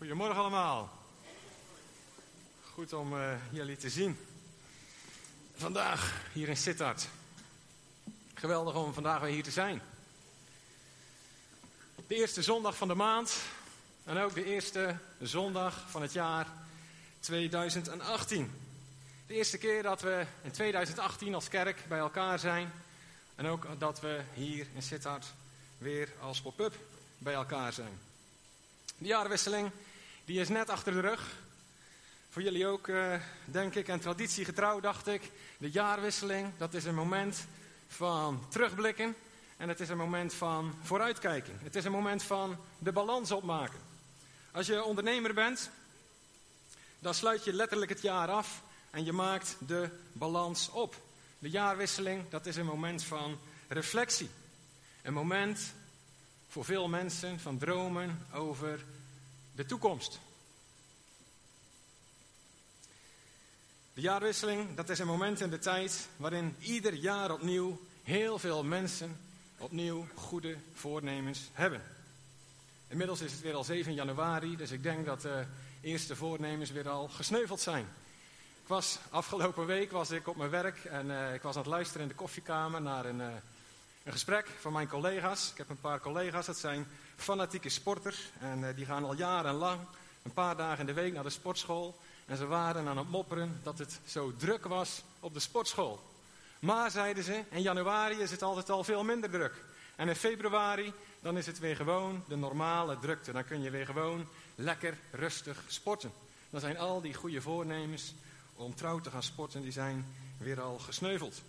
Goedemorgen allemaal. Goed om uh, jullie te zien. Vandaag hier in Sittard. Geweldig om vandaag weer hier te zijn. De eerste zondag van de maand en ook de eerste zondag van het jaar 2018. De eerste keer dat we in 2018 als kerk bij elkaar zijn. En ook dat we hier in Sittard weer als pop-up bij elkaar zijn. De jaarwisseling die is net achter de rug. Voor jullie ook, uh, denk ik, en traditiegetrouw dacht ik. De jaarwisseling, dat is een moment van terugblikken. En het is een moment van vooruitkijken. Het is een moment van de balans opmaken. Als je ondernemer bent, dan sluit je letterlijk het jaar af en je maakt de balans op. De jaarwisseling, dat is een moment van reflectie. Een moment voor veel mensen van dromen over de toekomst. De jaarwisseling, dat is een moment in de tijd waarin ieder jaar opnieuw heel veel mensen opnieuw goede voornemens hebben. Inmiddels is het weer al 7 januari, dus ik denk dat de eerste voornemens weer al gesneuveld zijn. Ik was, afgelopen week was ik op mijn werk en uh, ik was aan het luisteren in de koffiekamer naar een, uh, een gesprek van mijn collega's. Ik heb een paar collega's, dat zijn fanatieke sporters en uh, die gaan al jarenlang een paar dagen in de week naar de sportschool. En ze waren aan het mopperen dat het zo druk was op de sportschool. Maar, zeiden ze, in januari is het altijd al veel minder druk. En in februari, dan is het weer gewoon de normale drukte. Dan kun je weer gewoon lekker rustig sporten. Dan zijn al die goede voornemens om trouw te gaan sporten, die zijn weer al gesneuveld.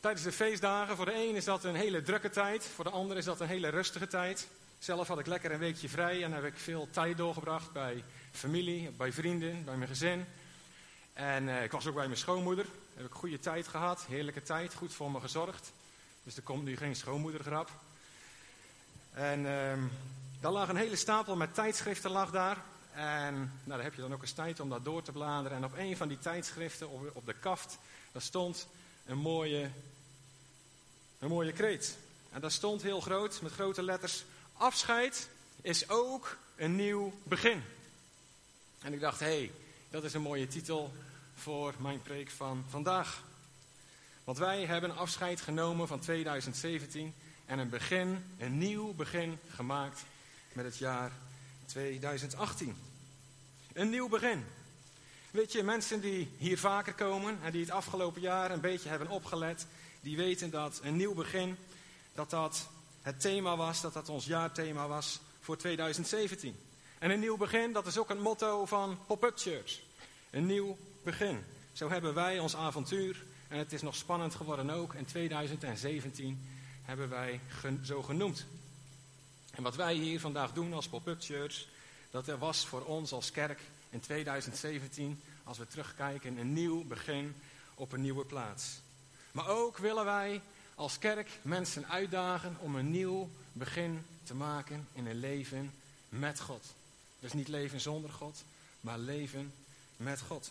Tijdens de feestdagen, voor de een is dat een hele drukke tijd, voor de ander is dat een hele rustige tijd. Zelf had ik lekker een weekje vrij en heb ik veel tijd doorgebracht bij familie, bij vrienden, bij mijn gezin. En uh, ik was ook bij mijn schoonmoeder. Heb ik goede tijd gehad, heerlijke tijd, goed voor me gezorgd. Dus er komt nu geen schoonmoedergrap. En uh, daar lag een hele stapel met tijdschriften lag daar. En nou, daar heb je dan ook eens tijd om dat door te bladeren. En op een van die tijdschriften, op de kaft, daar stond een mooie, een mooie kreet. En daar stond heel groot, met grote letters, afscheid is ook een nieuw begin. En ik dacht, hé, hey, dat is een mooie titel voor mijn preek van vandaag. Want wij hebben afscheid genomen van 2017 en een begin, een nieuw begin gemaakt met het jaar 2018. Een nieuw begin. Weet je, mensen die hier vaker komen en die het afgelopen jaar een beetje hebben opgelet, die weten dat een nieuw begin, dat dat het thema was, dat dat ons jaarthema was voor 2017. En een nieuw begin, dat is ook een motto van Pop-Up Church. Een nieuw begin. Zo hebben wij ons avontuur, en het is nog spannend geworden ook, in 2017 hebben wij zo genoemd. En wat wij hier vandaag doen als Pop-Up Church, dat er was voor ons als kerk in 2017, als we terugkijken, een nieuw begin op een nieuwe plaats. Maar ook willen wij als kerk mensen uitdagen om een nieuw begin te maken in een leven met God. Dus niet leven zonder God, maar leven met God.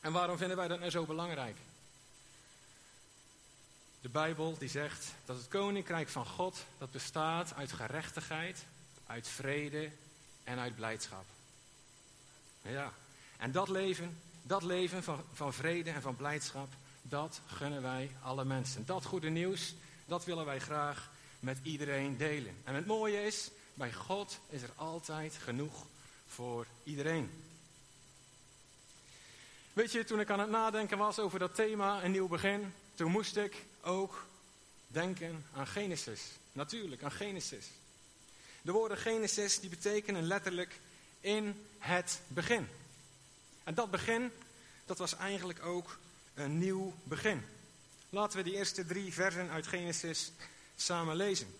En waarom vinden wij dat nou zo belangrijk? De Bijbel die zegt dat het koninkrijk van God dat bestaat uit gerechtigheid, uit vrede en uit blijdschap. Ja, en dat leven, dat leven van, van vrede en van blijdschap, dat gunnen wij alle mensen. Dat goede nieuws, dat willen wij graag met iedereen delen. En het mooie is, bij God is er altijd genoeg voor iedereen. Weet je, toen ik aan het nadenken was over dat thema, een nieuw begin, toen moest ik ook denken aan Genesis. Natuurlijk, aan Genesis. De woorden Genesis die betekenen letterlijk in het begin. En dat begin, dat was eigenlijk ook een nieuw begin. Laten we die eerste drie versen uit Genesis samen lezen.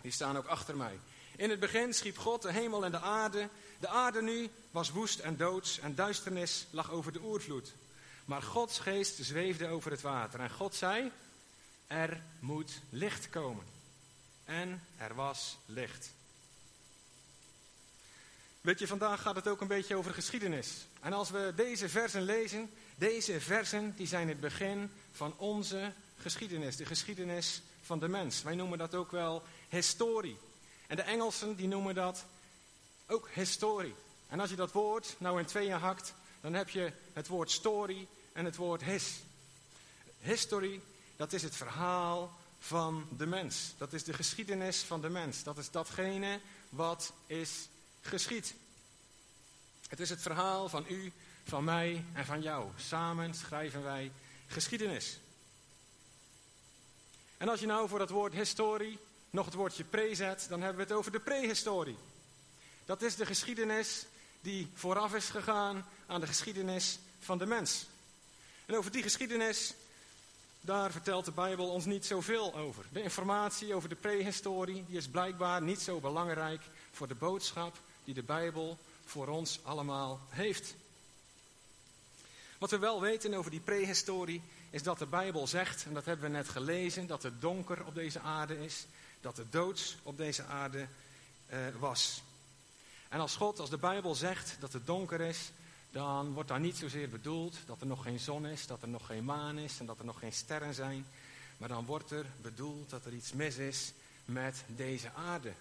Die staan ook achter mij. In het begin schiep God de hemel en de aarde. De aarde nu was woest en doods en duisternis lag over de oervloed. Maar Gods geest zweefde over het water. En God zei, er moet licht komen. En er was licht. Weet je, vandaag gaat het ook een beetje over geschiedenis. En als we deze versen lezen, deze versen die zijn het begin van onze geschiedenis. De geschiedenis van de mens. Wij noemen dat ook wel historie. En de Engelsen die noemen dat ook historie. En als je dat woord nou in tweeën hakt, dan heb je het woord story en het woord his. History, dat is het verhaal van de mens. Dat is de geschiedenis van de mens. Dat is datgene wat is geschied. Het is het verhaal van u, van mij en van jou. Samen schrijven wij geschiedenis. En als je nou voor dat woord historie nog het woordje pre zet, dan hebben we het over de prehistorie. Dat is de geschiedenis die vooraf is gegaan aan de geschiedenis van de mens. En over die geschiedenis, daar vertelt de Bijbel ons niet zoveel over. De informatie over de prehistorie die is blijkbaar niet zo belangrijk voor de boodschap die de Bijbel voor ons allemaal heeft. Wat we wel weten over die prehistorie is dat de Bijbel zegt, en dat hebben we net gelezen, dat het donker op deze aarde is, dat het doods op deze aarde uh, was. En als God, als de Bijbel zegt dat het donker is, dan wordt daar niet zozeer bedoeld dat er nog geen zon is, dat er nog geen maan is en dat er nog geen sterren zijn. Maar dan wordt er bedoeld dat er iets mis is met deze aarde.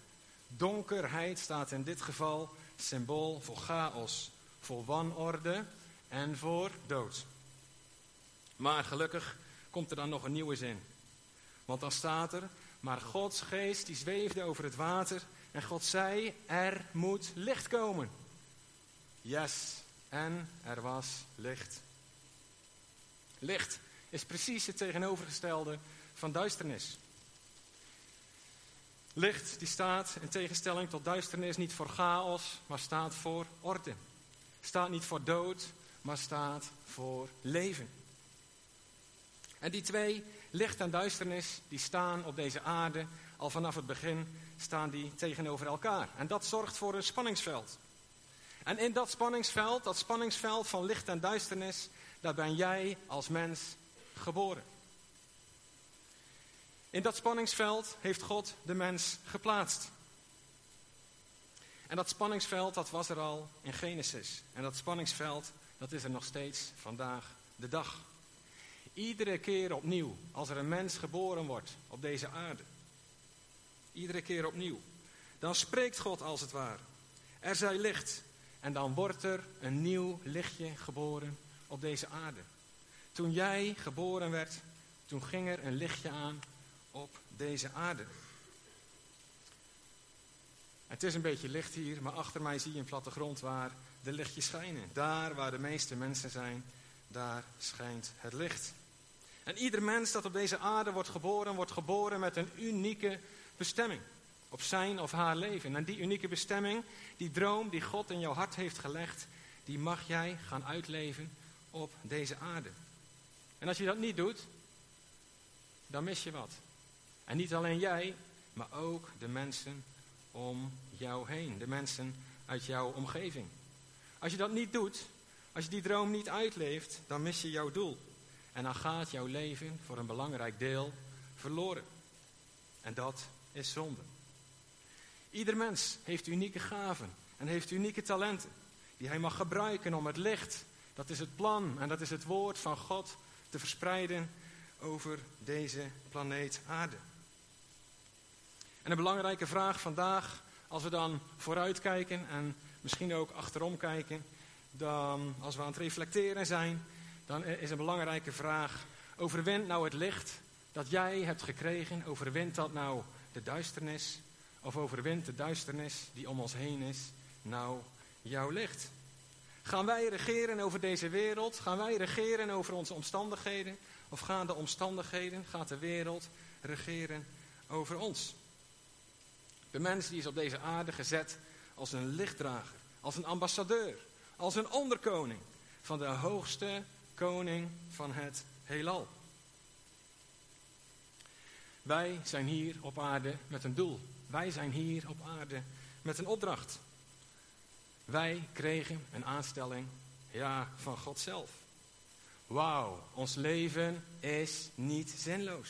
Donkerheid staat in dit geval symbool voor chaos, voor wanorde en voor dood. Maar gelukkig komt er dan nog een nieuwe zin. Want dan staat er, maar Gods geest die zweefde over het water en God zei, er moet licht komen. Yes, en er was licht. Licht is precies het tegenovergestelde van duisternis. Licht die staat in tegenstelling tot duisternis niet voor chaos, maar staat voor orde. Staat niet voor dood, maar staat voor leven. En die twee, licht en duisternis, die staan op deze aarde al vanaf het begin staan die tegenover elkaar. En dat zorgt voor een spanningsveld. En in dat spanningsveld, dat spanningsveld van licht en duisternis, daar ben jij als mens geboren. In dat spanningsveld heeft God de mens geplaatst. En dat spanningsveld, dat was er al in Genesis. En dat spanningsveld, dat is er nog steeds vandaag de dag. Iedere keer opnieuw, als er een mens geboren wordt op deze aarde, Iedere keer opnieuw. Dan spreekt God als het ware. Er zij licht. En dan wordt er een nieuw lichtje geboren op deze aarde. Toen jij geboren werd, toen ging er een lichtje aan op deze aarde. Het is een beetje licht hier, maar achter mij zie je een plattegrond waar de lichtjes schijnen. Daar waar de meeste mensen zijn, daar schijnt het licht. En ieder mens dat op deze aarde wordt geboren, wordt geboren met een unieke bestemming. Op zijn of haar leven. En die unieke bestemming, die droom die God in jouw hart heeft gelegd, die mag jij gaan uitleven op deze aarde. En als je dat niet doet, dan mis je wat. En niet alleen jij, maar ook de mensen om jou heen. De mensen uit jouw omgeving. Als je dat niet doet, als je die droom niet uitleeft, dan mis je jouw doel. En dan gaat jouw leven voor een belangrijk deel verloren. En dat is zonde. Ieder mens heeft unieke gaven en heeft unieke talenten die hij mag gebruiken om het licht, dat is het plan en dat is het woord van God, te verspreiden over deze planeet Aarde. En een belangrijke vraag vandaag, als we dan vooruitkijken en misschien ook achterom kijken, dan als we aan het reflecteren zijn, dan is een belangrijke vraag, overwint nou het licht dat jij hebt gekregen, overwint dat nou de duisternis of overwint de duisternis die om ons heen is nou jouw licht? Gaan wij regeren over deze wereld? Gaan wij regeren over onze omstandigheden? Of gaan de omstandigheden, gaat de wereld regeren over ons? De mens die is op deze aarde gezet als een lichtdrager, als een ambassadeur, als een onderkoning van de hoogste koning van het heelal. Wij zijn hier op aarde met een doel. Wij zijn hier op aarde met een opdracht. Wij kregen een aanstelling, ja, van God zelf. Wauw, ons leven is niet zinloos.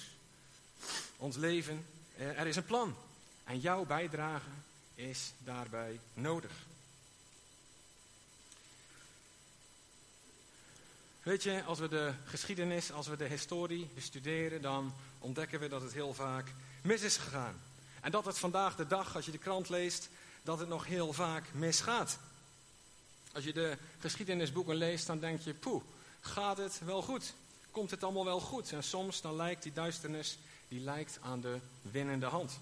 Ons leven, eh, er is een plan. En jouw bijdrage is daarbij nodig. Weet je, als we de geschiedenis, als we de historie bestuderen, dan ontdekken we dat het heel vaak mis is gegaan. En dat het vandaag de dag, als je de krant leest, dat het nog heel vaak misgaat. Als je de geschiedenisboeken leest, dan denk je, poeh, gaat het wel goed? Komt het allemaal wel goed? En soms dan lijkt die duisternis, die lijkt aan de winnende hand.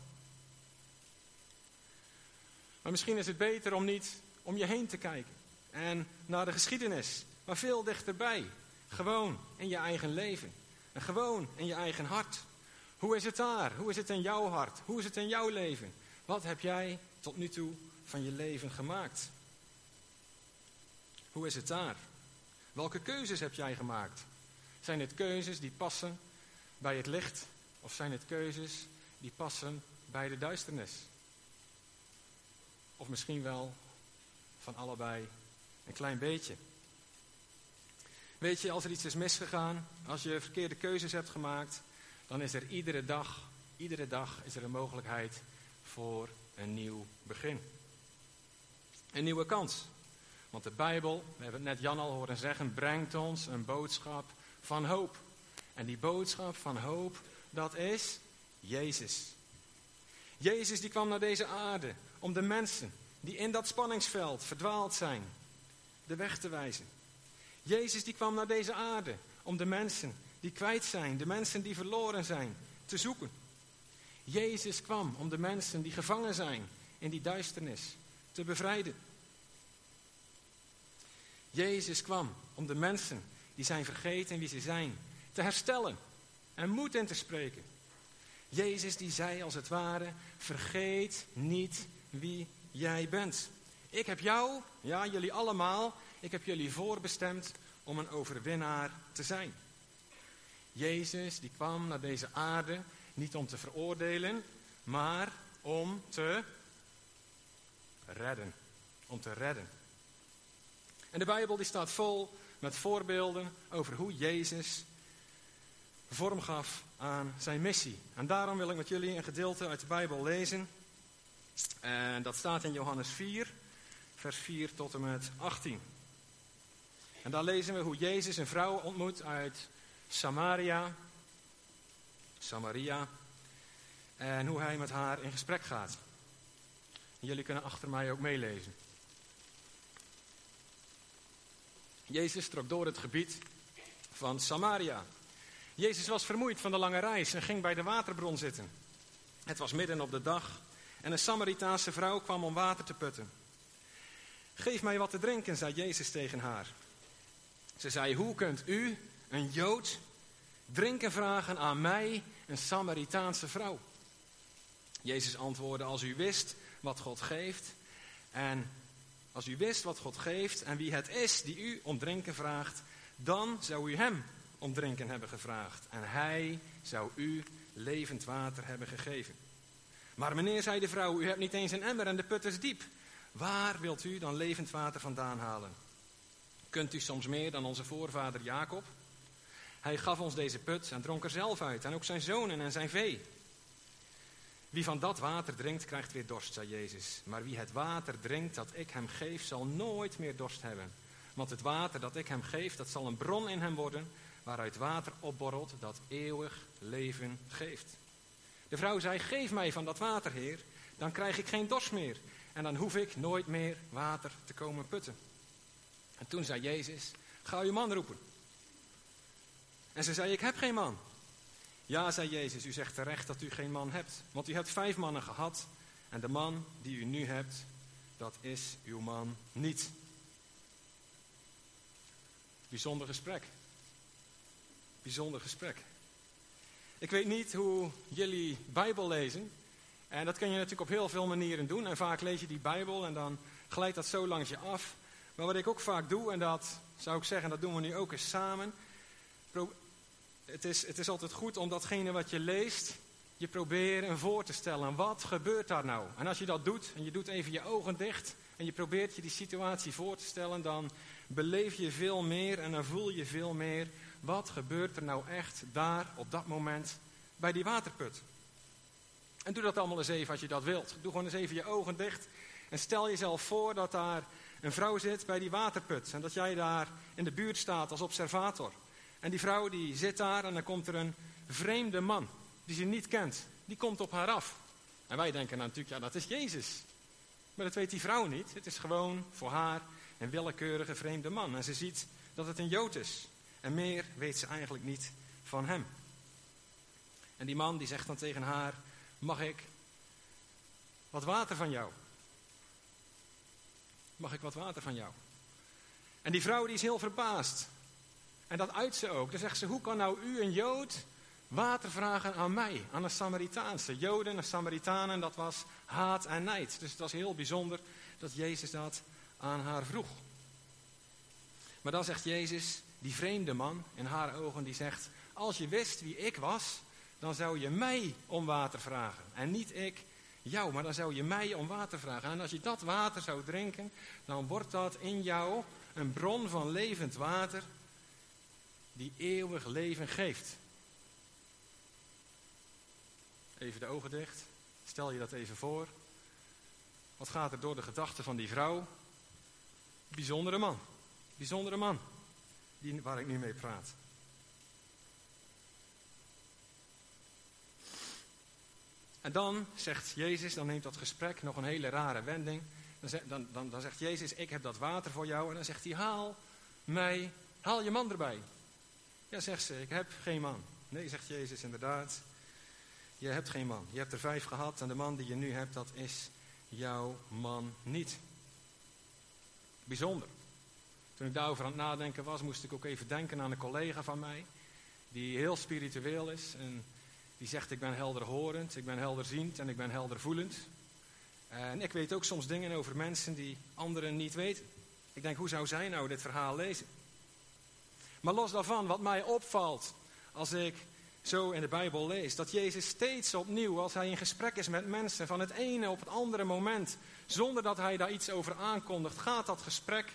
Maar misschien is het beter om niet om je heen te kijken en naar de geschiedenis, maar veel dichterbij. Gewoon in je eigen leven en gewoon in je eigen hart. Hoe is het daar? Hoe is het in jouw hart? Hoe is het in jouw leven? Wat heb jij tot nu toe van je leven gemaakt? Hoe is het daar? Welke keuzes heb jij gemaakt? Zijn het keuzes die passen bij het licht of zijn het keuzes die passen bij de duisternis? Of misschien wel van allebei een klein beetje. Weet je, als er iets is misgegaan, als je verkeerde keuzes hebt gemaakt, dan is er iedere dag, iedere dag is er een mogelijkheid voor een nieuw begin. Een nieuwe kans. Want de Bijbel, we hebben het net Jan al horen zeggen, brengt ons een boodschap van hoop. En die boodschap van hoop, dat is Jezus. Jezus die kwam naar deze aarde om de mensen die in dat spanningsveld verdwaald zijn, de weg te wijzen. Jezus die kwam naar deze aarde om de mensen die kwijt zijn, de mensen die verloren zijn, te zoeken. Jezus kwam om de mensen die gevangen zijn in die duisternis te bevrijden. Jezus kwam om de mensen die zijn vergeten wie ze zijn te herstellen en moed in te spreken. Jezus die zei als het ware, vergeet niet wie jij bent. Ik heb jou, ja jullie allemaal, ik heb jullie voorbestemd om een overwinnaar te zijn. Jezus die kwam naar deze aarde niet om te veroordelen, maar om te redden. Om te redden. En de Bijbel die staat vol met voorbeelden over hoe Jezus vorm gaf aan zijn missie. En daarom wil ik met jullie een gedeelte uit de Bijbel lezen. En dat staat in Johannes 4, vers 4 tot en met 18. En daar lezen we hoe Jezus een vrouw ontmoet uit Samaria. Samaria. En hoe hij met haar in gesprek gaat. Jullie kunnen achter mij ook meelezen. Jezus trok door het gebied van Samaria. Jezus was vermoeid van de lange reis en ging bij de waterbron zitten. Het was midden op de dag en een Samaritaanse vrouw kwam om water te putten. Geef mij wat te drinken, zei Jezus tegen haar. Ze zei, hoe kunt u, een Jood, drinken vragen aan mij, een Samaritaanse vrouw? Jezus antwoordde, als u wist wat God geeft en als u wist wat God geeft en wie het is die u om drinken vraagt, dan zou u hem om drinken hebben gevraagd. En hij zou u levend water hebben gegeven. Maar meneer, zei de vrouw, u hebt niet eens een emmer en de put is diep. Waar wilt u dan levend water vandaan halen? Kunt u soms meer dan onze voorvader Jacob? Hij gaf ons deze put en dronk er zelf uit, en ook zijn zonen en zijn vee. Wie van dat water drinkt, krijgt weer dorst, zei Jezus. Maar wie het water drinkt dat ik hem geef, zal nooit meer dorst hebben. Want het water dat ik hem geef, dat zal een bron in hem worden, waaruit water opborrelt dat eeuwig leven geeft. De vrouw zei, geef mij van dat water, Heer, dan krijg ik geen dorst meer. En dan hoef ik nooit meer water te komen putten. En toen zei Jezus, ga uw man roepen. En ze zei, ik heb geen man. Ja, zei Jezus, u zegt terecht dat u geen man hebt. Want u hebt vijf mannen gehad. En de man die u nu hebt, dat is uw man niet. Bijzonder gesprek. Bijzonder gesprek. Ik weet niet hoe jullie Bijbel lezen. En dat kun je natuurlijk op heel veel manieren doen. En vaak lees je die Bijbel en dan glijdt dat zo langs je af. Maar wat ik ook vaak doe, en dat zou ik zeggen, dat doen we nu ook eens samen het is, het is altijd goed om datgene wat je leest, je proberen voor te stellen. Wat gebeurt daar nou? En als je dat doet, en je doet even je ogen dicht, en je probeert je die situatie voor te stellen, dan beleef je veel meer en dan voel je veel meer. Wat gebeurt er nou echt daar op dat moment bij die waterput? En doe dat allemaal eens even als je dat wilt. Doe gewoon eens even je ogen dicht en stel jezelf voor dat daar een vrouw zit bij die waterput en dat jij daar in de buurt staat als observator. En die vrouw die zit daar en dan komt er een vreemde man die ze niet kent. Die komt op haar af. En wij denken natuurlijk, ja, dat is Jezus. Maar dat weet die vrouw niet. Het is gewoon voor haar een willekeurige vreemde man. En ze ziet dat het een Jood is. En meer weet ze eigenlijk niet van hem. En die man die zegt dan tegen haar: Mag ik wat water van jou? Mag ik wat water van jou? En die vrouw die is heel verbaasd. En dat uit ze ook. Dan zegt ze: Hoe kan nou u, een Jood, water vragen aan mij, aan een Samaritaanse? Joden en Samaritanen, dat was haat en nijd. Dus het was heel bijzonder dat Jezus dat aan haar vroeg. Maar dan zegt Jezus, die vreemde man in haar ogen, die zegt: Als je wist wie ik was, dan zou je mij om water vragen. En niet ik jou, maar dan zou je mij om water vragen. En als je dat water zou drinken, dan wordt dat in jou een bron van levend water die eeuwig leven geeft. Even de ogen dicht. Stel je dat even voor. Wat gaat er door de gedachten van die vrouw? Bijzondere man. Bijzondere man. Die, waar ik nu mee praat. En dan zegt Jezus, dan neemt dat gesprek nog een hele rare wending. Dan, dan, dan, dan zegt Jezus, ik heb dat water voor jou. En dan zegt hij, haal mij, haal je man erbij. Ja, zegt ze, ik heb geen man. Nee, zegt Jezus, inderdaad. Je hebt geen man. Je hebt er vijf gehad en de man die je nu hebt, dat is jouw man niet. Bijzonder. Toen ik daarover aan het nadenken was, moest ik ook even denken aan een collega van mij. Die heel spiritueel is en die zegt ik ben helderhorend, ik ben helderziend en ik ben heldervoelend. En ik weet ook soms dingen over mensen die anderen niet weten. Ik denk, hoe zou zij nou dit verhaal lezen? Maar los daarvan, wat mij opvalt als ik zo in de Bijbel lees, dat Jezus steeds opnieuw, als hij in gesprek is met mensen, van het ene op het andere moment, zonder dat hij daar iets over aankondigt, gaat dat gesprek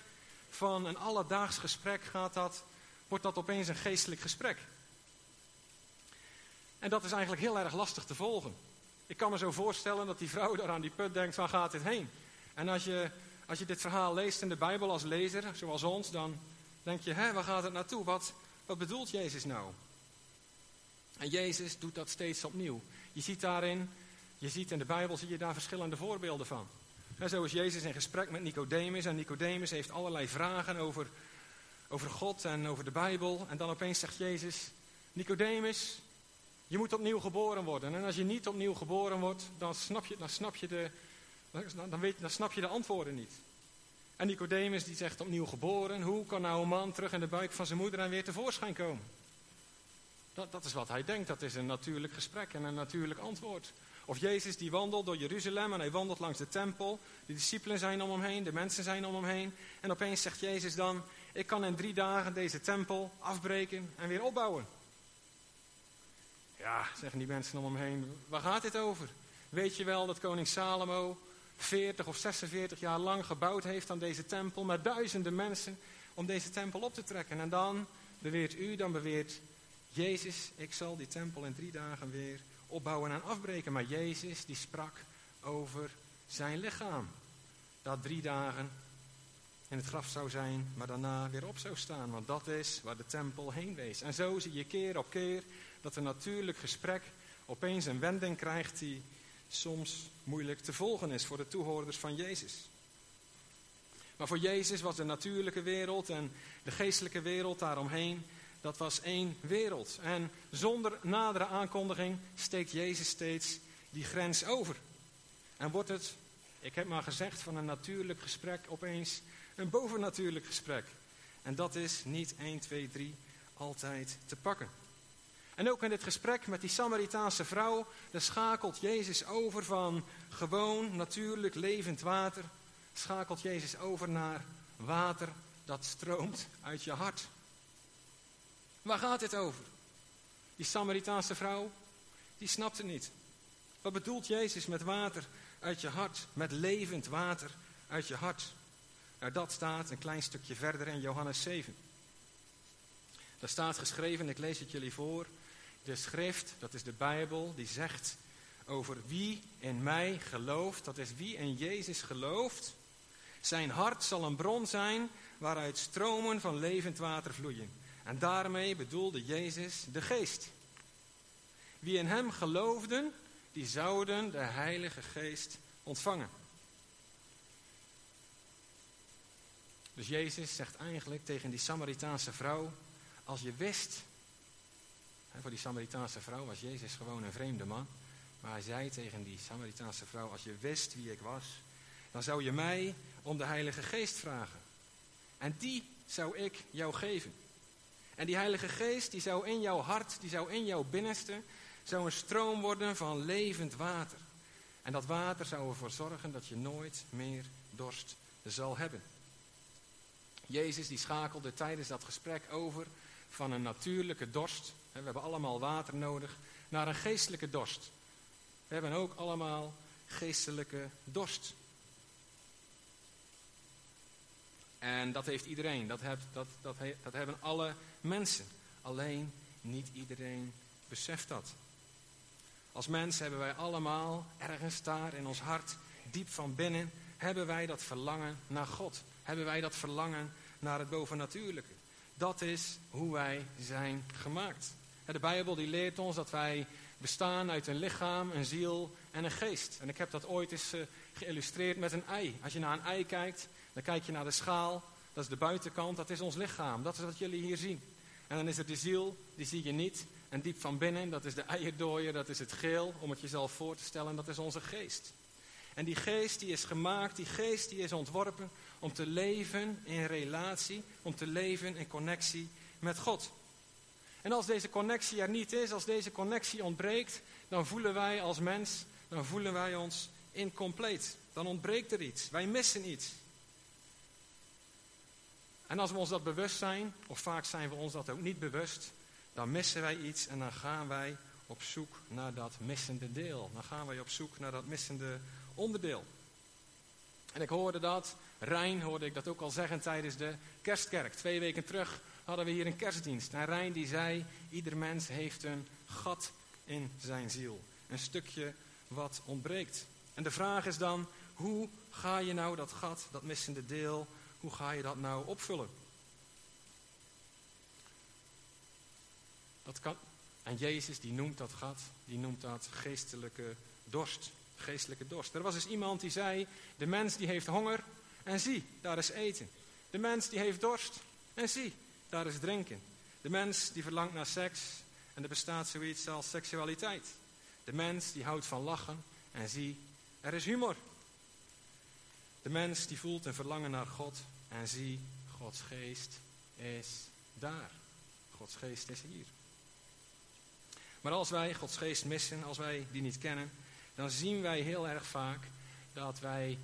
van een alledaags gesprek, gaat dat, wordt dat opeens een geestelijk gesprek. En dat is eigenlijk heel erg lastig te volgen. Ik kan me zo voorstellen dat die vrouw daar aan die put denkt, waar gaat dit heen? En als je, als je dit verhaal leest in de Bijbel als lezer, zoals ons, dan denk je, hè, waar gaat het naartoe? Wat, wat bedoelt Jezus nou? En Jezus doet dat steeds opnieuw. Je ziet daarin, je ziet in de Bijbel, zie je daar verschillende voorbeelden van. En zo is Jezus in gesprek met Nicodemus en Nicodemus heeft allerlei vragen over, over God en over de Bijbel. En dan opeens zegt Jezus, Nicodemus, je moet opnieuw geboren worden. En als je niet opnieuw geboren wordt, dan snap je, dan snap je, de, dan weet, dan snap je de antwoorden niet. En Nicodemus die zegt opnieuw geboren. Hoe kan nou een man terug in de buik van zijn moeder en weer tevoorschijn komen? Dat, dat is wat hij denkt. Dat is een natuurlijk gesprek en een natuurlijk antwoord. Of Jezus die wandelt door Jeruzalem en hij wandelt langs de tempel. De discipelen zijn om hem heen, de mensen zijn om hem heen. En opeens zegt Jezus dan, ik kan in drie dagen deze tempel afbreken en weer opbouwen. Ja, zeggen die mensen om hem heen, waar gaat dit over? Weet je wel dat koning Salomo 40 of 46 jaar lang gebouwd heeft aan deze tempel met duizenden mensen om deze tempel op te trekken. En dan beweert u, dan beweert Jezus, ik zal die tempel in drie dagen weer opbouwen en afbreken. Maar Jezus die sprak over zijn lichaam. Dat drie dagen in het graf zou zijn, maar daarna weer op zou staan. Want dat is waar de tempel heen wees. En zo zie je keer op keer dat een natuurlijk gesprek opeens een wending krijgt die soms moeilijk te volgen is voor de toehoorders van Jezus. Maar voor Jezus was de natuurlijke wereld en de geestelijke wereld daaromheen, dat was één wereld. En zonder nadere aankondiging steekt Jezus steeds die grens over. En wordt het, ik heb maar gezegd, van een natuurlijk gesprek opeens een bovennatuurlijk gesprek. En dat is niet 1, 2, 3 altijd te pakken. En ook in dit gesprek met die Samaritaanse vrouw, daar schakelt Jezus over van gewoon natuurlijk levend water, schakelt Jezus over naar water dat stroomt uit je hart. Waar gaat dit over? Die Samaritaanse vrouw, die snapt het niet. Wat bedoelt Jezus met water uit je hart, met levend water uit je hart? Nou, dat staat een klein stukje verder in Johannes 7. Daar staat geschreven, ik lees het jullie voor. De schrift, dat is de Bijbel, die zegt over wie in mij gelooft, dat is wie in Jezus gelooft. Zijn hart zal een bron zijn waaruit stromen van levend water vloeien. En daarmee bedoelde Jezus de geest. Wie in hem geloofden, die zouden de Heilige Geest ontvangen. Dus Jezus zegt eigenlijk tegen die Samaritaanse vrouw, als je wist, voor die Samaritaanse vrouw was Jezus gewoon een vreemde man, maar hij zei tegen die Samaritaanse vrouw, als je wist wie ik was, dan zou je mij om de Heilige Geest vragen. En die zou ik jou geven. En die Heilige Geest, die zou in jouw hart, die zou in jouw binnenste, zou een stroom worden van levend water. En dat water zou ervoor zorgen dat je nooit meer dorst zal hebben. Jezus die schakelde tijdens dat gesprek over van een natuurlijke dorst, we hebben allemaal water nodig, naar een geestelijke dorst. We hebben ook allemaal geestelijke dorst. En dat heeft iedereen, dat, heb, dat, dat, dat hebben alle mensen. Alleen niet iedereen beseft dat. Als mens hebben wij allemaal ergens daar in ons hart, diep van binnen, hebben wij dat verlangen naar God. Hebben wij dat verlangen naar het bovennatuurlijke. Dat is hoe wij zijn gemaakt. De Bijbel die leert ons dat wij bestaan uit een lichaam, een ziel en een geest. En ik heb dat ooit eens eh, geïllustreerd met een ei. Als je naar een ei kijkt, dan kijk je naar de schaal. Dat is de buitenkant, dat is ons lichaam. Dat is wat jullie hier zien. En dan is er de ziel, die zie je niet. En diep van binnen, dat is de eierdooier, dat is het geel, om het jezelf voor te stellen, dat is onze geest. En die geest die is gemaakt, die geest die is ontworpen om te leven in relatie, om te leven in connectie met God. En als deze connectie er niet is, als deze connectie ontbreekt, dan voelen wij als mens, dan voelen wij ons incompleet. Dan ontbreekt er iets, wij missen iets. En als we ons dat bewust zijn, of vaak zijn we ons dat ook niet bewust, dan missen wij iets en dan gaan wij op zoek naar dat missende deel. Dan gaan wij op zoek naar dat missende onderdeel. En ik hoorde dat, Rijn hoorde ik dat ook al zeggen tijdens de kerstkerk. Twee weken terug hadden we hier een kerstdienst. En Rijn die zei, ieder mens heeft een gat in zijn ziel. Een stukje wat ontbreekt. En de vraag is dan, hoe ga je nou dat gat, dat missende deel, hoe ga je dat nou opvullen? Dat kan, en Jezus die noemt dat gat, die noemt dat geestelijke dorst. Geestelijke dorst. Er was eens iemand die zei, de mens die heeft honger en zie, daar is eten. De mens die heeft dorst en zie, daar is drinken. De mens die verlangt naar seks en er bestaat zoiets als seksualiteit. De mens die houdt van lachen en zie, er is humor. De mens die voelt een verlangen naar God en zie, Gods geest is daar. Gods geest is hier. Maar als wij Gods geest missen, als wij die niet kennen, dan zien wij heel erg vaak dat wij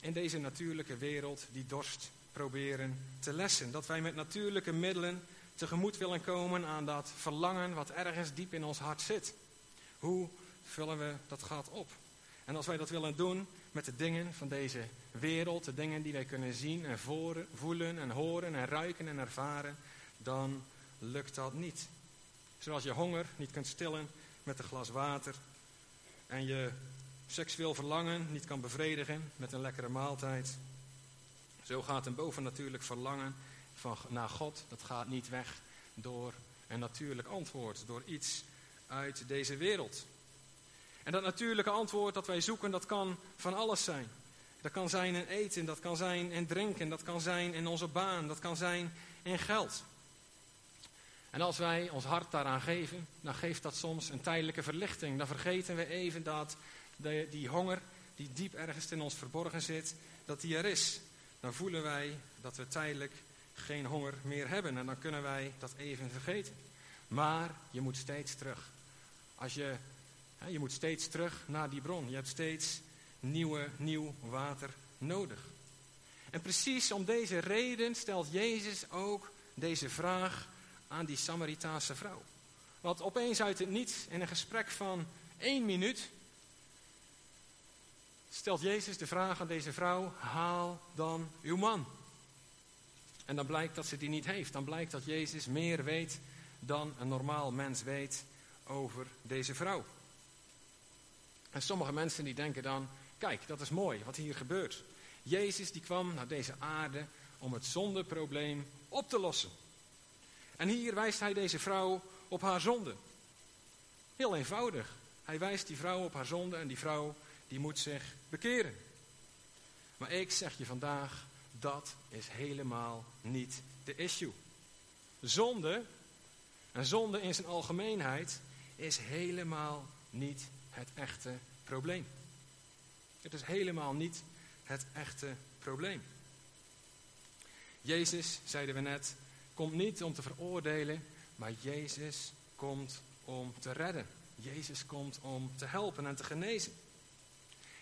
in deze natuurlijke wereld die dorst proberen te lessen. Dat wij met natuurlijke middelen tegemoet willen komen aan dat verlangen wat ergens diep in ons hart zit. Hoe vullen we dat gat op? En als wij dat willen doen met de dingen van deze wereld, de dingen die wij kunnen zien en voelen en horen en ruiken en ervaren, dan lukt dat niet. Zoals je honger niet kunt stillen met een glas water en je seksueel verlangen niet kan bevredigen met een lekkere maaltijd. Zo gaat een bovennatuurlijk verlangen van, naar God, dat gaat niet weg door een natuurlijk antwoord, door iets uit deze wereld. En dat natuurlijke antwoord dat wij zoeken, dat kan van alles zijn. Dat kan zijn in eten, dat kan zijn in drinken, dat kan zijn in onze baan, dat kan zijn in geld. En als wij ons hart daaraan geven, dan geeft dat soms een tijdelijke verlichting. Dan vergeten we even dat die honger die diep ergens in ons verborgen zit, dat die er is. Dan voelen wij dat we tijdelijk geen honger meer hebben en dan kunnen wij dat even vergeten. Maar je moet steeds terug. Als je, je moet steeds terug naar die bron. Je hebt steeds nieuwe, nieuw water nodig. En precies om deze reden stelt Jezus ook deze vraag aan die Samaritaanse vrouw. Want opeens uit het niets, in een gesprek van één minuut, stelt Jezus de vraag aan deze vrouw: haal dan uw man. En dan blijkt dat ze die niet heeft. Dan blijkt dat Jezus meer weet dan een normaal mens weet over deze vrouw. En sommige mensen die denken dan: kijk, dat is mooi wat hier gebeurt. Jezus die kwam naar deze aarde om het zondeprobleem op te lossen. En hier wijst hij deze vrouw op haar zonde. Heel eenvoudig. Hij wijst die vrouw op haar zonde en die vrouw die moet zich bekeren. Maar ik zeg je vandaag, dat is helemaal niet de issue. Zonde, en zonde in zijn algemeenheid, is helemaal niet het echte probleem. Het is helemaal niet het echte probleem. Jezus, zeiden we net, komt niet om te veroordelen, maar Jezus komt om te redden. Jezus komt om te helpen en te genezen.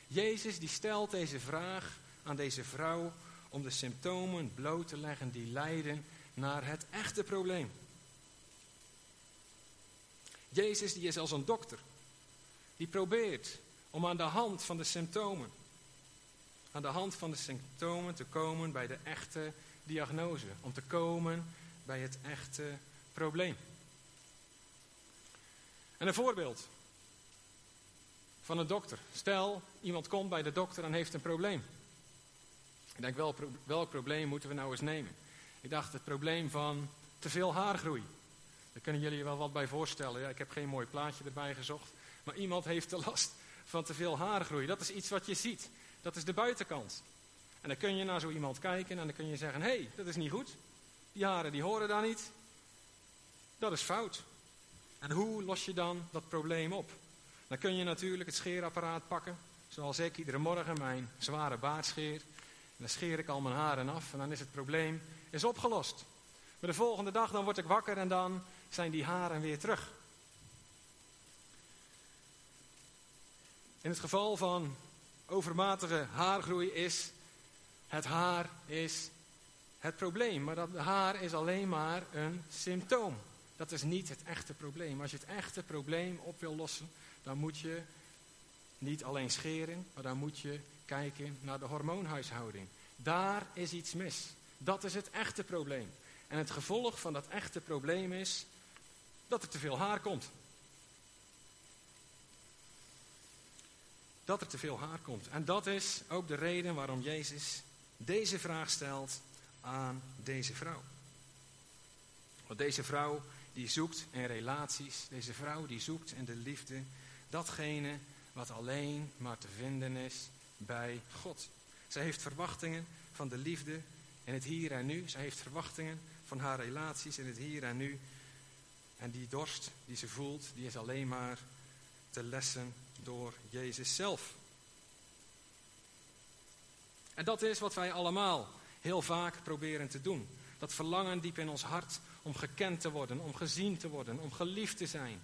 Jezus die stelt deze vraag aan deze vrouw om de symptomen bloot te leggen die leiden naar het echte probleem. Jezus die is als een dokter. Die probeert om aan de hand van de symptomen, aan de hand van de symptomen te komen bij de echte diagnose. Om te komen bij het echte probleem. En een voorbeeld van een dokter. Stel, iemand komt bij de dokter en heeft een probleem. Ik denk, wel, welk probleem moeten we nou eens nemen? Ik dacht, het probleem van te veel haargroei. Daar kunnen jullie je wel wat bij voorstellen. Ja, ik heb geen mooi plaatje erbij gezocht. Maar iemand heeft de last van te veel haargroei. Dat is iets wat je ziet. Dat is de buitenkant. En dan kun je naar zo iemand kijken en dan kun je zeggen: hé, hey, dat is niet goed. Die haren die horen daar niet. Dat is fout. En hoe los je dan dat probleem op? Dan kun je natuurlijk het scheerapparaat pakken, zoals ik iedere morgen mijn zware baard scheer. En dan scheer ik al mijn haren af en dan is het probleem is opgelost. Maar de volgende dag dan word ik wakker en dan zijn die haren weer terug. In het geval van overmatige haargroei is het haar is het probleem. Maar dat haar is alleen maar een symptoom. Dat is niet het echte probleem. Als je het echte probleem op wil lossen, dan moet je niet alleen scheren, maar dan moet je kijken naar de hormoonhuishouding. Daar is iets mis. Dat is het echte probleem. En het gevolg van dat echte probleem is dat er te veel haar komt. Dat er te veel haar komt. En dat is ook de reden waarom Jezus deze vraag stelt aan deze vrouw. Want deze vrouw die zoekt in relaties, deze vrouw die zoekt in de liefde datgene wat alleen maar te vinden is bij God. Zij heeft verwachtingen van de liefde in het hier en nu. Zij heeft verwachtingen van haar relaties in het hier en nu. En die dorst die ze voelt, die is alleen maar te lessen door Jezus zelf. En dat is wat wij allemaal heel vaak proberen te doen. Dat verlangen diep in ons hart om gekend te worden, om gezien te worden, om geliefd te zijn.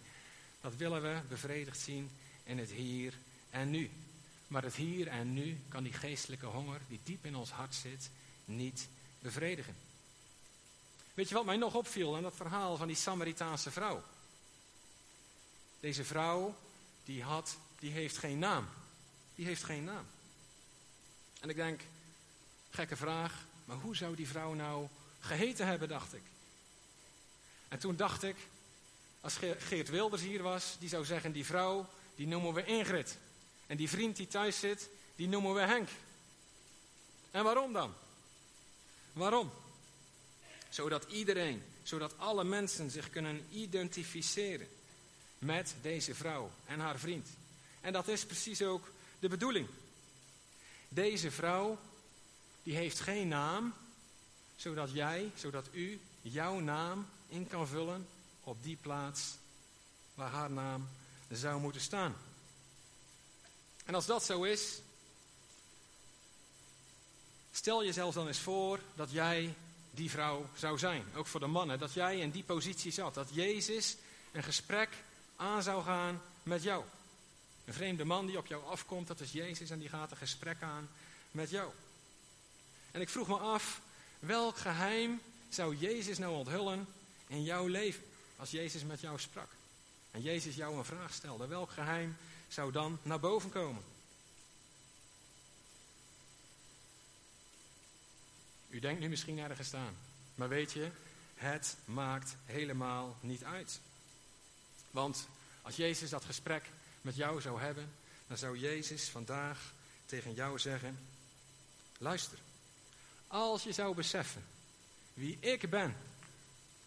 Dat willen we bevredigd zien in het hier en nu. Maar het hier en nu kan die geestelijke honger die diep in ons hart zit niet bevredigen. Weet je wat mij nog opviel aan dat verhaal van die Samaritaanse vrouw? Deze vrouw, die, had, die heeft geen naam. Die heeft geen naam. En ik denk, gekke vraag, maar hoe zou die vrouw nou geheten hebben, dacht ik. En toen dacht ik, als Geert Wilders hier was, die zou zeggen, die vrouw, die noemen we Ingrid. En die vriend die thuis zit, die noemen we Henk. En waarom dan? Waarom? Zodat iedereen, zodat alle mensen zich kunnen identificeren met deze vrouw en haar vriend. En dat is precies ook de bedoeling. Deze vrouw, die heeft geen naam, zodat jij, zodat u jouw naam in kan vullen op die plaats waar haar naam zou moeten staan. En als dat zo is, stel jezelf dan eens voor dat jij die vrouw zou zijn. Ook voor de mannen, dat jij in die positie zat. Dat Jezus een gesprek aan zou gaan met jou. Een vreemde man die op jou afkomt, dat is Jezus en die gaat een gesprek aan met jou. En ik vroeg me af, welk geheim zou Jezus nou onthullen in jouw leven als Jezus met jou sprak? En Jezus jou een vraag stelde, welk geheim zou dan naar boven komen? U denkt nu misschien ergens staan, maar weet je, het maakt helemaal niet uit. Want als Jezus dat gesprek met jou zou hebben, dan zou Jezus vandaag tegen jou zeggen: Luister, als je zou beseffen wie ik ben,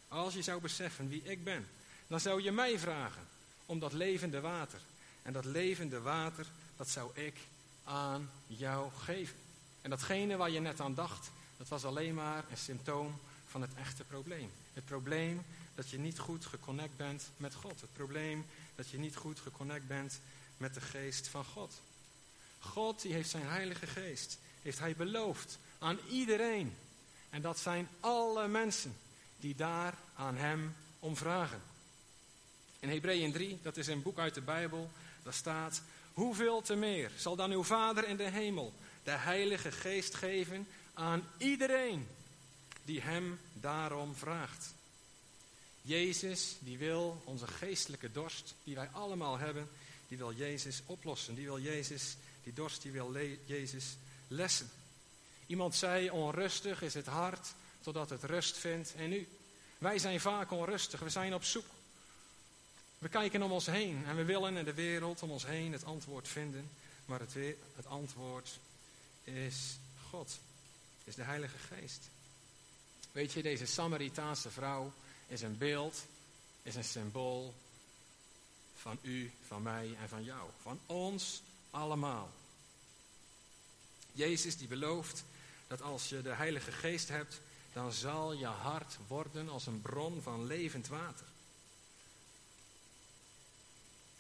als je zou beseffen wie ik ben, dan zou je mij vragen om dat levende water. En dat levende water, dat zou ik aan jou geven. En datgene waar je net aan dacht, dat was alleen maar een symptoom van het echte probleem. Het probleem dat je niet goed geconnect bent met God. Het probleem dat je niet goed geconnect bent met de geest van God. God die heeft zijn heilige geest, heeft hij beloofd aan iedereen. En dat zijn alle mensen die daar aan hem om vragen. In Hebreeën 3, dat is een boek uit de Bijbel, daar staat: Hoeveel te meer zal dan uw Vader in de hemel de Heilige Geest geven aan iedereen die hem daarom vraagt? Jezus, die wil onze geestelijke dorst, die wij allemaal hebben, die wil Jezus oplossen. Die wil Jezus, die dorst, die wil Jezus lessen. Iemand zei, onrustig is het hart, totdat het rust vindt in u. Wij zijn vaak onrustig, we zijn op zoek. We kijken om ons heen en we willen in de wereld om ons heen het antwoord vinden. Maar het, het antwoord is God, is de Heilige Geest. Weet je, deze Samaritaanse vrouw is een beeld, is een symbool van u, van mij en van jou. Van ons allemaal. Jezus die belooft dat als je de Heilige Geest hebt, dan zal je hart worden als een bron van levend water.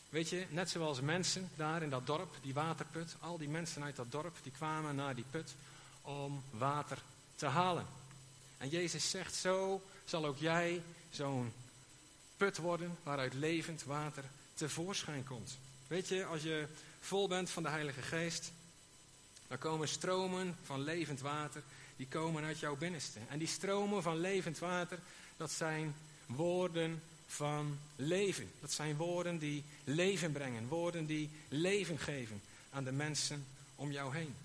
Weet je, net zoals mensen daar in dat dorp, die waterput, al die mensen uit dat dorp, die kwamen naar die put om water te halen. En Jezus zegt, zo zal ook jij zo'n put worden waaruit levend water tevoorschijn komt. Weet je, als je vol bent van de Heilige Geest, dan komen stromen van levend water, die komen uit jouw binnenste. En die stromen van levend water, dat zijn woorden van leven. Dat zijn woorden die leven brengen, woorden die leven geven aan de mensen om jou heen.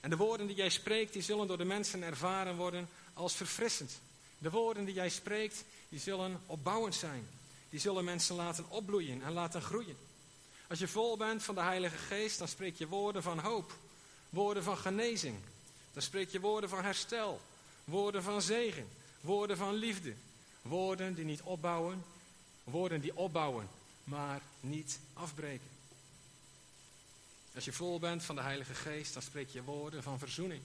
En de woorden die jij spreekt, die zullen door de mensen ervaren worden als verfrissend. De woorden die jij spreekt, die zullen opbouwend zijn. Die zullen mensen laten opbloeien en laten groeien. Als je vol bent van de Heilige Geest, dan spreek je woorden van hoop, woorden van genezing. Dan spreek je woorden van herstel, woorden van zegen, woorden van liefde. Woorden die niet opbouwen, woorden die opbouwen, maar niet afbreken. Als je vol bent van de Heilige Geest, dan spreek je woorden van verzoening.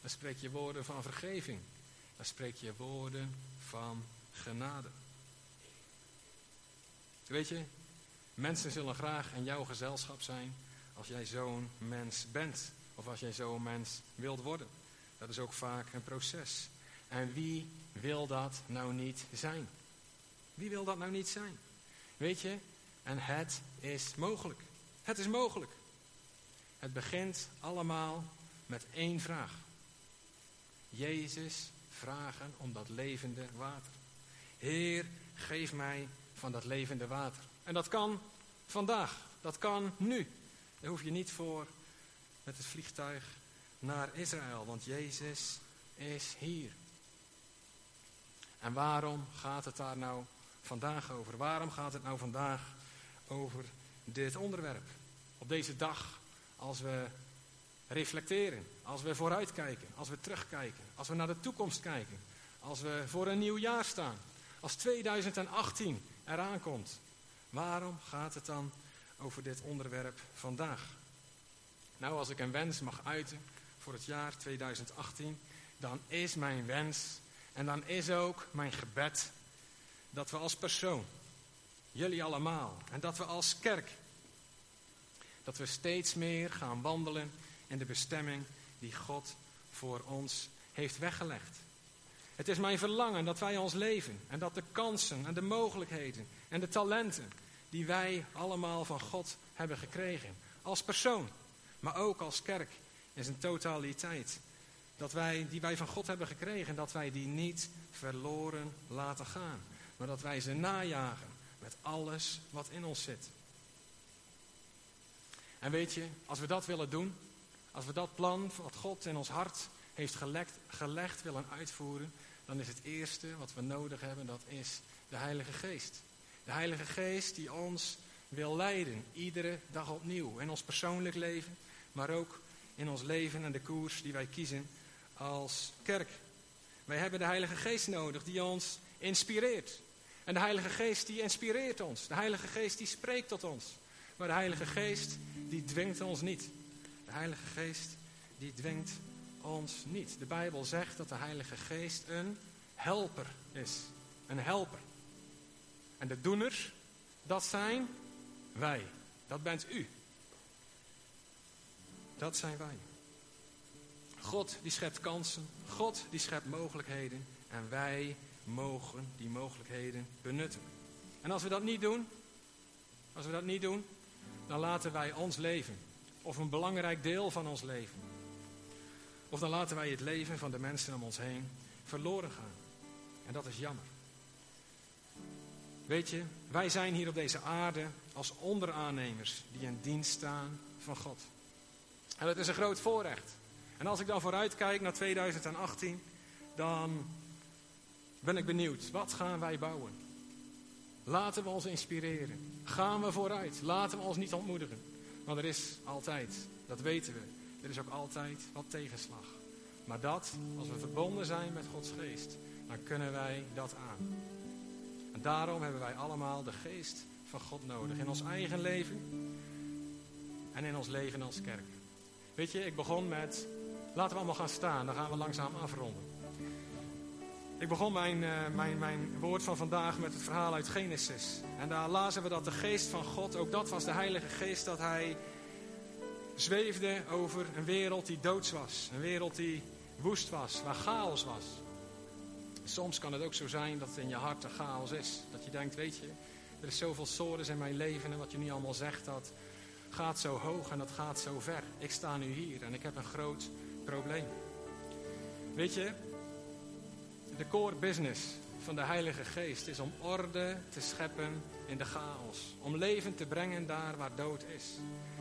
Dan spreek je woorden van vergeving. Dan spreek je woorden van genade. Weet je, mensen zullen graag in jouw gezelschap zijn als jij zo'n mens bent. Of als jij zo'n mens wilt worden. Dat is ook vaak een proces. En wie wil dat nou niet zijn? Wie wil dat nou niet zijn? Weet je, en het is mogelijk. Het is mogelijk. Het begint allemaal met één vraag. Jezus vragen om dat levende water. Heer, geef mij van dat levende water. En dat kan vandaag, dat kan nu. Daar hoef je niet voor met het vliegtuig naar Israël, want Jezus is hier. En waarom gaat het daar nou vandaag over? Waarom gaat het nou vandaag over dit onderwerp? Op deze dag, als we reflecteren, als we vooruitkijken, als we terugkijken, als we naar de toekomst kijken, als we voor een nieuw jaar staan, als 2018 eraan komt. Waarom gaat het dan over dit onderwerp vandaag? Nou, als ik een wens mag uiten voor het jaar 2018, dan is mijn wens en dan is ook mijn gebed dat we als persoon, jullie allemaal, en dat we als kerk, dat we steeds meer gaan wandelen in de bestemming die God voor ons heeft weggelegd. Het is mijn verlangen dat wij ons leven en dat de kansen en de mogelijkheden en de talenten die wij allemaal van God hebben gekregen, als persoon, maar ook als kerk in zijn totaliteit, dat wij, die wij van God hebben gekregen, dat wij die niet verloren laten gaan, maar dat wij ze najagen met alles wat in ons zit. En weet je, als we dat willen doen, als we dat plan wat God in ons hart heeft gelegd, willen uitvoeren, dan is het eerste wat we nodig hebben, dat is de Heilige Geest. De Heilige Geest die ons wil leiden, iedere dag opnieuw. In ons persoonlijk leven, maar ook in ons leven en de koers die wij kiezen als kerk. Wij hebben de Heilige Geest nodig die ons inspireert. En de Heilige Geest die inspireert ons. De Heilige Geest die spreekt tot ons. Maar de Heilige Geest, die dwingt ons niet. De Heilige Geest, die dwingt ons niet. De Bijbel zegt dat de Heilige Geest een helper is. Een helper. En de doeners, dat zijn wij. Dat bent u. Dat zijn wij. God die schept kansen. God die schept mogelijkheden. En wij mogen die mogelijkheden benutten. En als we dat niet doen, als we dat niet doen, dan laten wij ons leven, of een belangrijk deel van ons leven, of dan laten wij het leven van de mensen om ons heen verloren gaan. En dat is jammer. Weet je, wij zijn hier op deze aarde als onderaannemers die in dienst staan van God. En dat is een groot voorrecht. En als ik dan vooruit kijk naar 2018, dan ben ik benieuwd. Wat gaan wij bouwen? Laten we ons inspireren. Gaan we vooruit. Laten we ons niet ontmoedigen. Want er is altijd, dat weten we, er is ook altijd wat tegenslag. Maar dat, als we verbonden zijn met Gods geest, dan kunnen wij dat aan. En daarom hebben wij allemaal de geest van God nodig. In ons eigen leven en in ons leven als kerk. Weet je, ik begon met, laten we allemaal gaan staan, dan gaan we langzaam afronden. Ik begon mijn, uh, mijn, mijn woord van vandaag met het verhaal uit Genesis. En daar lazen we dat de geest van God, ook dat was de Heilige Geest, dat hij zweefde over een wereld die doods was. Een wereld die woest was, waar chaos was. Soms kan het ook zo zijn dat in je hart een chaos is. Dat je denkt, weet je, er is zoveel sores in mijn leven en wat je nu allemaal zegt, dat gaat zo hoog en dat gaat zo ver. Ik sta nu hier en ik heb een groot probleem. Weet je, de core business van de Heilige Geest is om orde te scheppen in de chaos. Om leven te brengen daar waar dood is.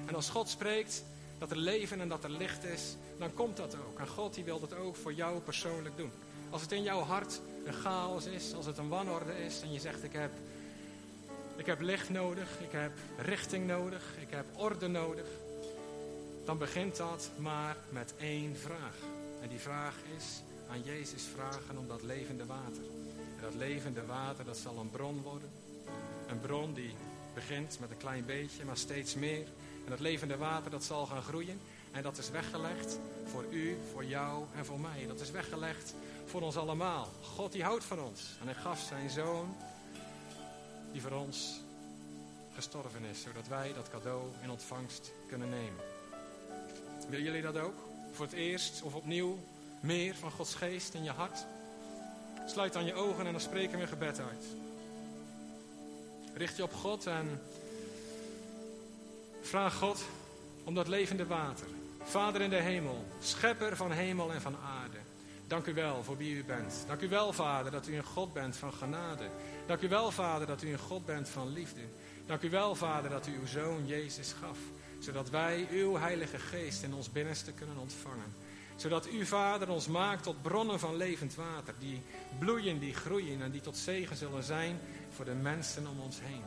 En als God spreekt dat er leven en dat er licht is, dan komt dat ook. En God die wil dat ook voor jou persoonlijk doen. Als het in jouw hart een chaos is, als het een wanorde is en je zegt ik heb, ik heb licht nodig, ik heb richting nodig, ik heb orde nodig, dan begint dat maar met één vraag. En die vraag is, aan Jezus vragen om dat levende water. En dat levende water, dat zal een bron worden. Een bron die begint met een klein beetje, maar steeds meer. En dat levende water, dat zal gaan groeien. En dat is weggelegd voor u, voor jou en voor mij. Dat is weggelegd voor ons allemaal. God die houdt van ons. En hij gaf zijn zoon, die voor ons gestorven is. Zodat wij dat cadeau in ontvangst kunnen nemen. Willen jullie dat ook? Voor het eerst of opnieuw meer van Gods geest in je hart. Sluit dan je ogen en dan spreken we gebed uit. Richt je op God en vraag God om dat levende water. Vader in de hemel, schepper van hemel en van aarde. Dank u wel voor wie u bent. Dank u wel, Vader, dat u een God bent van genade. Dank u wel, Vader, dat u een God bent van liefde. Dank u wel, Vader, dat u uw Zoon Jezus gaf. Zodat wij uw Heilige Geest in ons binnenste kunnen ontvangen zodat u, Vader, ons maakt tot bronnen van levend water. Die bloeien, die groeien en die tot zegen zullen zijn voor de mensen om ons heen.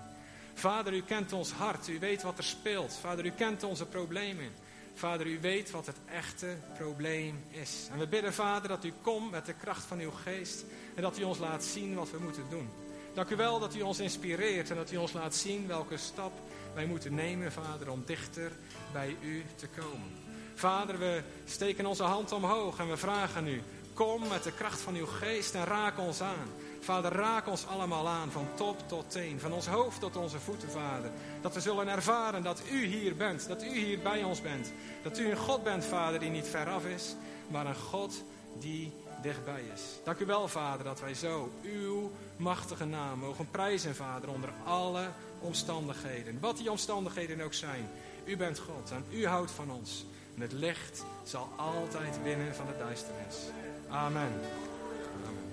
Vader, u kent ons hart. U weet wat er speelt. Vader, u kent onze problemen. Vader, u weet wat het echte probleem is. En we bidden, Vader, dat u komt met de kracht van uw geest. En dat u ons laat zien wat we moeten doen. Dank u wel dat u ons inspireert en dat u ons laat zien welke stap wij moeten nemen, Vader, om dichter bij u te komen. Vader, we steken onze hand omhoog en we vragen u, kom met de kracht van uw geest en raak ons aan. Vader, raak ons allemaal aan, van top tot teen, van ons hoofd tot onze voeten, Vader. Dat we zullen ervaren dat u hier bent, dat u hier bij ons bent. Dat u een God bent, Vader, die niet veraf is, maar een God die dichtbij is. Dank u wel, Vader, dat wij zo uw machtige naam mogen prijzen, Vader, onder alle omstandigheden. Wat die omstandigheden ook zijn. U bent God en u houdt van ons. En het licht zal altijd winnen van de duisternis. Amen. Amen.